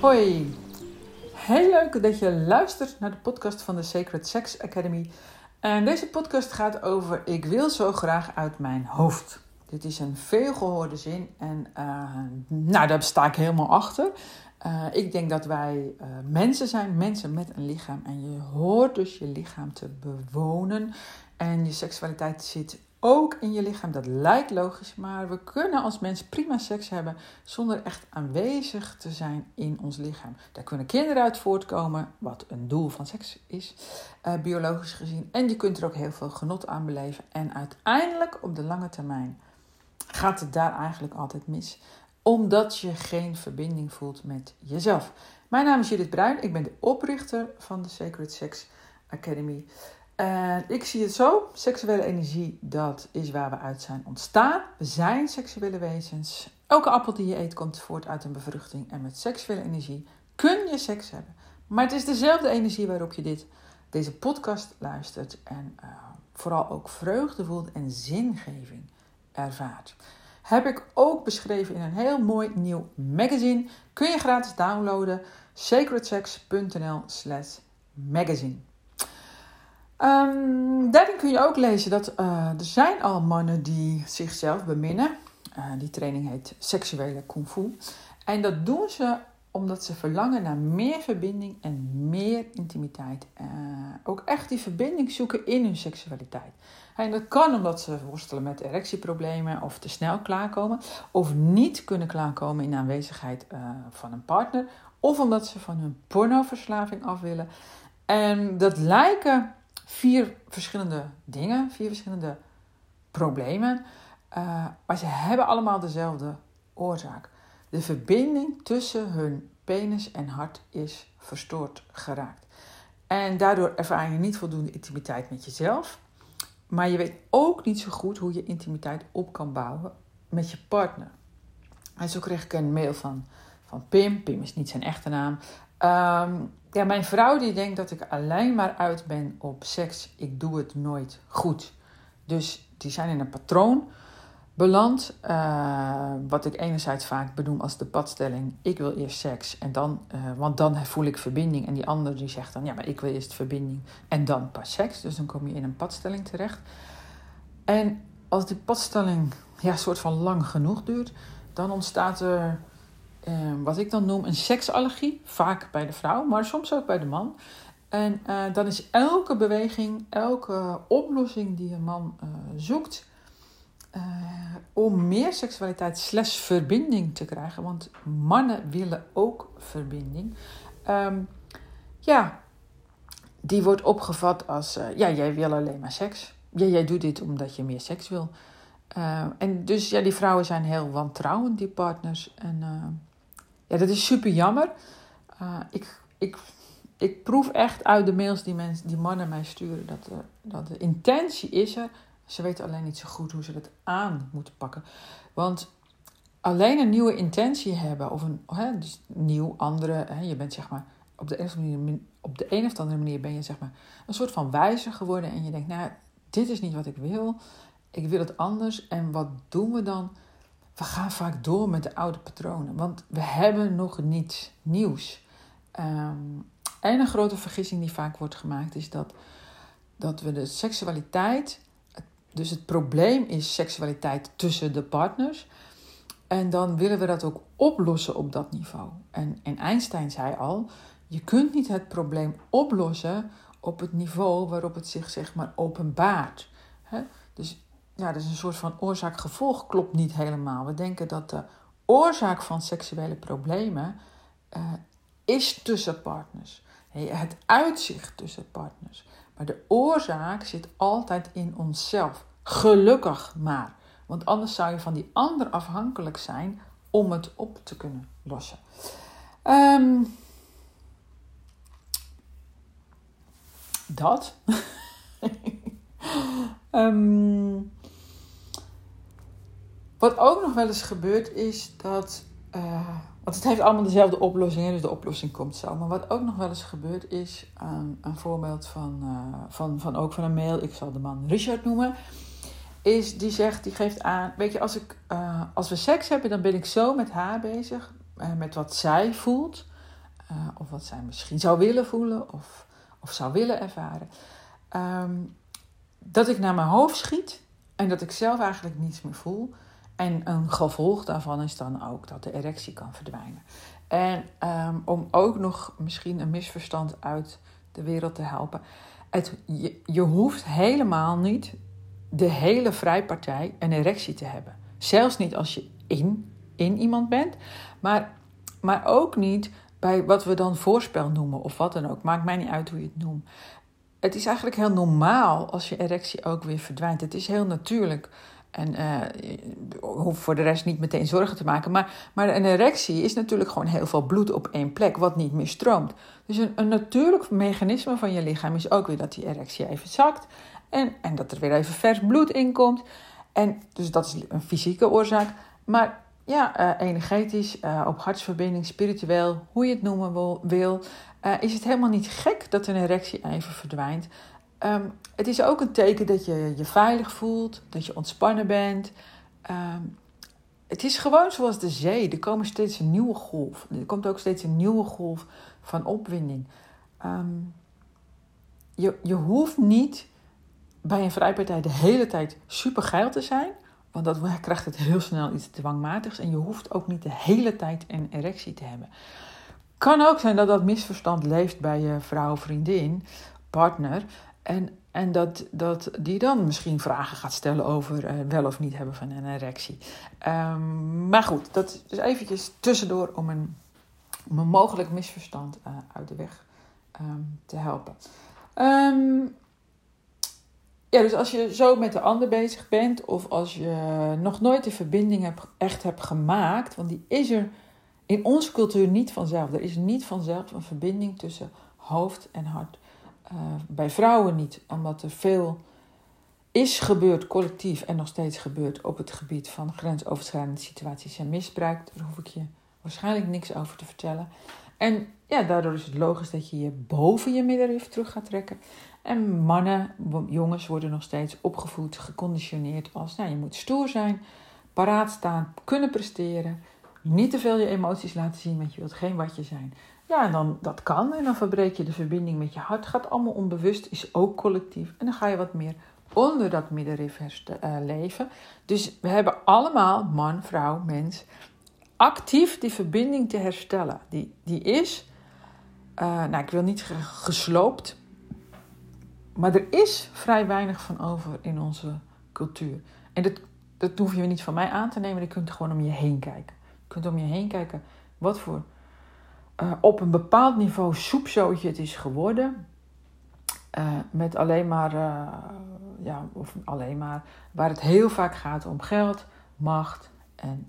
Hoi, heel leuk dat je luistert naar de podcast van de Sacred Sex Academy. En deze podcast gaat over ik wil zo graag uit mijn hoofd. Dit is een veelgehoorde zin en uh, nou, daar sta ik helemaal achter. Uh, ik denk dat wij uh, mensen zijn, mensen met een lichaam. En je hoort dus je lichaam te bewonen. En je seksualiteit zit ook in je lichaam. Dat lijkt logisch, maar we kunnen als mens prima seks hebben zonder echt aanwezig te zijn in ons lichaam. Daar kunnen kinderen uit voortkomen, wat een doel van seks is, uh, biologisch gezien. En je kunt er ook heel veel genot aan beleven. En uiteindelijk op de lange termijn gaat het daar eigenlijk altijd mis, omdat je geen verbinding voelt met jezelf. Mijn naam is Judith Bruin, ik ben de oprichter van de Sacred Sex Academy. En ik zie het zo, seksuele energie, dat is waar we uit zijn ontstaan. We zijn seksuele wezens. Elke appel die je eet komt voort uit een bevruchting. En met seksuele energie kun je seks hebben. Maar het is dezelfde energie waarop je dit, deze podcast luistert. En uh, vooral ook vreugde voelt en zingeving ervaart. Heb ik ook beschreven in een heel mooi nieuw magazine. Kun je gratis downloaden. sacredsex.nl slash magazine. Um, daarin kun je ook lezen dat uh, er zijn al mannen die zichzelf beminnen. Uh, die training heet seksuele kung fu. En dat doen ze omdat ze verlangen naar meer verbinding en meer intimiteit. Uh, ook echt die verbinding zoeken in hun seksualiteit. En dat kan omdat ze worstelen met erectieproblemen of te snel klaarkomen. Of niet kunnen klaarkomen in aanwezigheid van een partner. Of omdat ze van hun pornoverslaving af willen. En dat lijken vier verschillende dingen, vier verschillende problemen. Uh, maar ze hebben allemaal dezelfde oorzaak. De verbinding tussen hun penis en hart is verstoord geraakt. En daardoor ervaar je niet voldoende intimiteit met jezelf. Maar je weet ook niet zo goed hoe je intimiteit op kan bouwen met je partner. En zo kreeg ik een mail van, van Pim. Pim is niet zijn echte naam. Um, ja, mijn vrouw die denkt dat ik alleen maar uit ben op seks. Ik doe het nooit goed. Dus die zijn in een patroon beland. Uh, wat ik enerzijds vaak benoem als de padstelling. Ik wil eerst seks. En dan, uh, want dan voel ik verbinding. En die ander die zegt dan, ja, maar ik wil eerst verbinding. En dan pas seks. Dus dan kom je in een padstelling terecht. En als die padstelling ja, soort van lang genoeg duurt, dan ontstaat er Ehm, wat ik dan noem een seksallergie. Vaak bij de vrouw, maar soms ook bij de man. En uh, dan is elke beweging, elke oplossing die een man uh, zoekt uh, om meer seksualiteit slash verbinding te krijgen, want mannen willen ook verbinding. Um, ja, die wordt opgevat als, ja, jij wil alleen maar seks. Ja, jij doet dit omdat je meer seks wil. en dus ja, die vrouwen zijn heel wantrouwend, die partners. En ja, dat is super jammer. Uh, ik, ik, ik proef echt uit de mails die, mensen, die mannen mij sturen dat, uh, dat de intentie is er. Ze weten alleen niet zo goed hoe ze dat aan moeten pakken. Want alleen een nieuwe intentie hebben, of een hè, dus nieuw, andere, hè, je bent zeg maar op de, een op de een of andere manier ben je zeg maar een soort van wijzer geworden en je denkt, nou, dit is niet wat ik wil, ik wil het anders en wat doen we dan? We gaan vaak door met de oude patronen, want we hebben nog niets nieuws. Um, en een grote vergissing die vaak wordt gemaakt is dat, dat we de seksualiteit, dus het probleem is seksualiteit tussen de partners. En dan willen we dat ook oplossen op dat niveau. En, en Einstein zei al, je kunt niet het probleem oplossen op het niveau waarop het zich zeg maar openbaart. Dus ja, dus een soort van oorzaak-gevolg klopt niet helemaal. We denken dat de oorzaak van seksuele problemen uh, is tussen partners. Het uitzicht tussen partners. Maar de oorzaak zit altijd in onszelf. Gelukkig maar. Want anders zou je van die ander afhankelijk zijn om het op te kunnen lossen. Um, dat. um, Wat ook nog wel eens gebeurt is dat. Uh, want het heeft allemaal dezelfde oplossing, dus de oplossing komt zo. Maar wat ook nog wel eens gebeurt is. Um, een voorbeeld van, uh, van, van ook van een mail. Ik zal de man Richard noemen. is die zegt, die geeft aan, weet je, als, ik, uh, als we seks hebben, dan ben ik zo met haar bezig, met wat zij voelt, of wat zij misschien zou willen voelen, of, of zou willen ervaren, um, dat ik naar mijn hoofd schiet en dat ik zelf eigenlijk niets meer voel. En een gevolg daarvan is dan ook dat de erectie kan verdwijnen. En um, om ook nog misschien een misverstand uit de wereld te helpen. Je, je hoeft helemaal niet de hele vrijpartij een erectie te hebben. Zelfs niet als je in, in iemand bent, maar, maar ook niet bij wat we dan voorspel noemen of wat dan ook. Maakt mij niet uit hoe je het noemt. Het is eigenlijk heel normaal als je erectie ook weer verdwijnt. Het is heel natuurlijk. En uh, hoef voor de rest niet meteen zorgen te maken. Maar, maar een erectie is natuurlijk gewoon heel veel bloed op één plek, wat niet meer stroomt. Dus een, een natuurlijk mechanisme van je lichaam is ook weer dat die erectie even zakt. En, en dat er weer even vers bloed in komt. En, dus dat is een fysieke oorzaak. Maar ja, uh, energetisch, uh, op hartsverbinding, spiritueel, hoe je het noemen wil, is het helemaal niet gek dat een erectie even verdwijnt. Um, het is ook een teken dat je je veilig voelt, dat je ontspannen bent. Um, het is gewoon zoals de zee. Er komen steeds een nieuwe golf. Er komt ook steeds een nieuwe golf van opwinding. Um, je, je hoeft niet bij een vrijpartij de hele tijd super geil te zijn. Want dat krijgt het heel snel iets dwangmatigs. En je hoeft ook niet de hele tijd een erectie te hebben. Kan ook zijn dat dat misverstand leeft bij je vrouw, vriendin, partner. En, en dat, dat die dan misschien vragen gaat stellen over uh, wel of niet hebben van een erectie. Um, maar goed, dat is eventjes tussendoor om een, om een mogelijk misverstand uh, uit de weg um, te helpen. Um, ja, dus als je zo met de ander bezig bent, of als je nog nooit de verbinding echt hebt gemaakt, want die is er in onze cultuur niet vanzelf. Er is niet vanzelf een verbinding tussen hoofd en hart. Uh, bij vrouwen niet, omdat er veel is gebeurd collectief en nog steeds gebeurt op het gebied van grensoverschrijdende situaties en misbruik. Daar hoef ik je waarschijnlijk niks over te vertellen. En ja, daardoor is het logisch dat je je boven je middenrif terug gaat trekken. En mannen, jongens worden nog steeds opgevoed, geconditioneerd als nou, je moet stoer zijn, paraat staan, kunnen presteren, niet te veel je emoties laten zien, want je wilt geen watje zijn. Ja, en dan dat kan en dan verbreek je de verbinding met je hart. Gaat allemaal onbewust, is ook collectief. En dan ga je wat meer onder dat middenrif uh, leven. Dus we hebben allemaal, man, vrouw, mens, actief die verbinding te herstellen. Die, die is, uh, nou ik wil niet gesloopt, maar er is vrij weinig van over in onze cultuur. En dat, dat hoef je niet van mij aan te nemen, je kunt gewoon om je heen kijken. Je kunt om je heen kijken wat voor uh, op een bepaald niveau soepzootje het is geworden. Uh, met alleen maar, uh, ja, of alleen maar, waar het heel vaak gaat om geld, macht en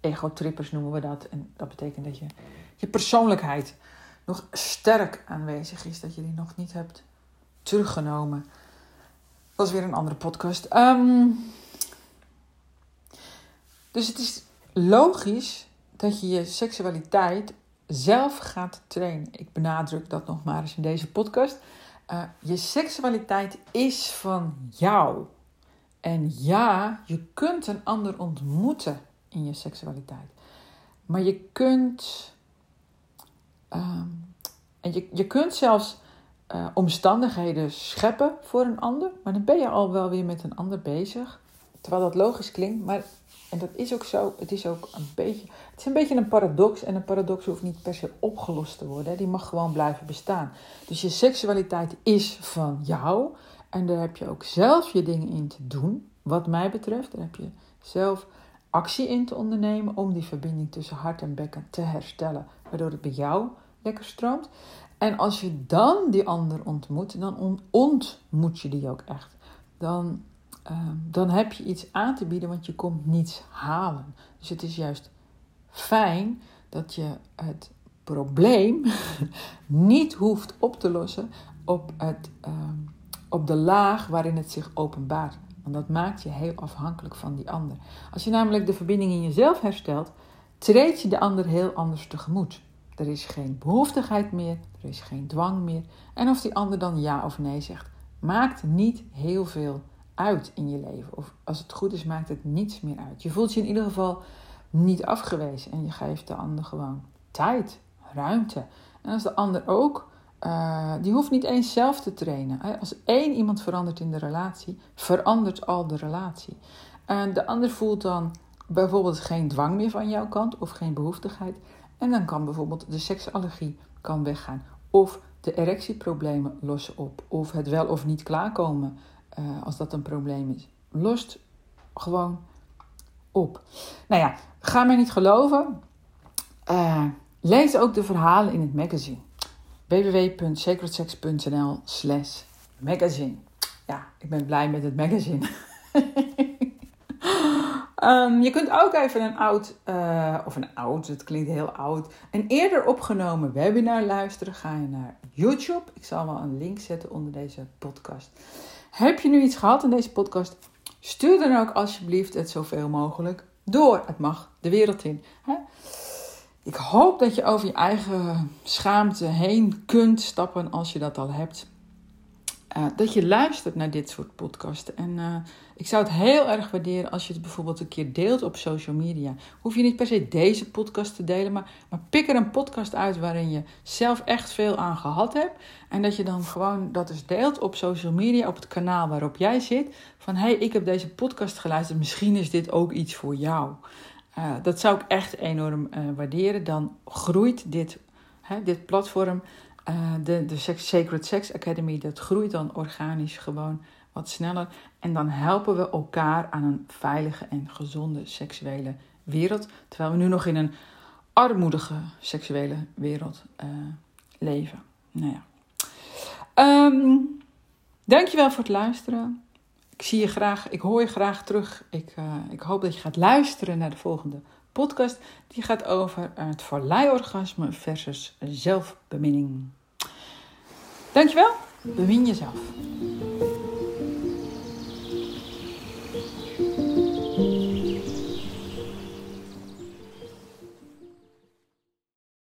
egotrippers noemen we dat. En dat betekent dat je, je persoonlijkheid nog sterk aanwezig is, dat je die nog niet hebt teruggenomen. Dat is weer een andere podcast. Um, dus het is logisch dat je je seksualiteit zelf gaat trainen. Ik benadruk dat nog maar eens in deze podcast. Uh, je seksualiteit is van jou. En ja, je kunt een ander ontmoeten in je seksualiteit. Maar je kunt. Um, en je, je kunt zelfs uh, omstandigheden scheppen voor een ander. Maar dan ben je al wel weer met een ander bezig. Terwijl dat logisch klinkt, maar en dat is ook zo. Het is ook een beetje. Het is een beetje een paradox. En een paradox hoeft niet per se opgelost te worden. Die mag gewoon blijven bestaan. Dus je seksualiteit is van jou. En daar heb je ook zelf je dingen in te doen. Wat mij betreft. Daar heb je zelf actie in te ondernemen. Om die verbinding tussen hart en bekken te herstellen. Waardoor het bij jou lekker stroomt. En als je dan die ander ontmoet, dan ontmoet je die ook echt. Dan Ehm, dan heb je iets aan te bieden, want je komt niets halen. Dus het is juist fijn dat je het probleem niet hoeft op te lossen op, het, ehm, op de laag waarin het zich openbaart. Want dat maakt je heel afhankelijk van die ander. Als je namelijk de verbinding in jezelf herstelt, treed je de ander heel anders tegemoet. Er is geen behoeftigheid meer, er is geen dwang meer. En of die ander dan ja of nee zegt, maakt niet heel veel uit in je leven. Of als het goed is, maakt het niets meer uit. Je voelt je in ieder geval niet afgewezen en je geeft de ander gewoon tijd, ruimte. En als de ander ook, uh, die hoeft niet eens zelf te trainen. Als één iemand verandert in de relatie, verandert al de relatie. En de ander voelt dan bijvoorbeeld geen dwang meer van jouw kant of geen behoeftigheid. En dan kan bijvoorbeeld de seksallergie kan weggaan. Of de erectieproblemen lossen op. Of het wel of niet klaarkomen, uh, als dat een probleem is, lost gewoon op. Nou ja, ga mij niet geloven. Uh, lees ook de verhalen in het magazine. www.sacredsex.nl slash magazine. Ja, ik ben blij met het magazine. Um, je kunt ook even een oud, uh, of een oud, het klinkt heel oud, een eerder opgenomen webinar luisteren. Ga je naar YouTube. Ik zal wel een link zetten onder deze podcast. Heb je nu iets gehad in deze podcast? Stuur dan ook alsjeblieft het zoveel mogelijk door. Het mag de wereld in. Hè? Ik hoop dat je over je eigen schaamte heen kunt stappen als je dat al hebt. Uh, dat je luistert naar dit soort podcasten. En uh, ik zou het heel erg waarderen als je het bijvoorbeeld een keer deelt op social media. Hoef je niet per se deze podcast te delen, maar, maar pik er een podcast uit waarin je zelf echt veel aan gehad hebt. En dat je dan gewoon dat eens deelt op social media, op het kanaal waarop jij zit. Van hé, hey, ik heb deze podcast geluisterd, misschien is dit ook iets voor jou. Uh, dat zou ik echt enorm waarderen. Dan groeit dit, hè, dit platform uh, de, de Sacred Sex Academy, dat groeit dan organisch gewoon wat sneller. En dan helpen we elkaar aan een veilige en gezonde seksuele wereld. Terwijl we nu nog in een armoedige seksuele wereld uh, leven. Nou ja. Um, dankjewel voor het luisteren. Ik zie je graag, ik hoor je graag terug. Ik, uh, ik hoop dat je gaat luisteren naar de volgende podcast. Die gaat over het orgasme versus zelfbeminning. Dankjewel. Bemin jezelf.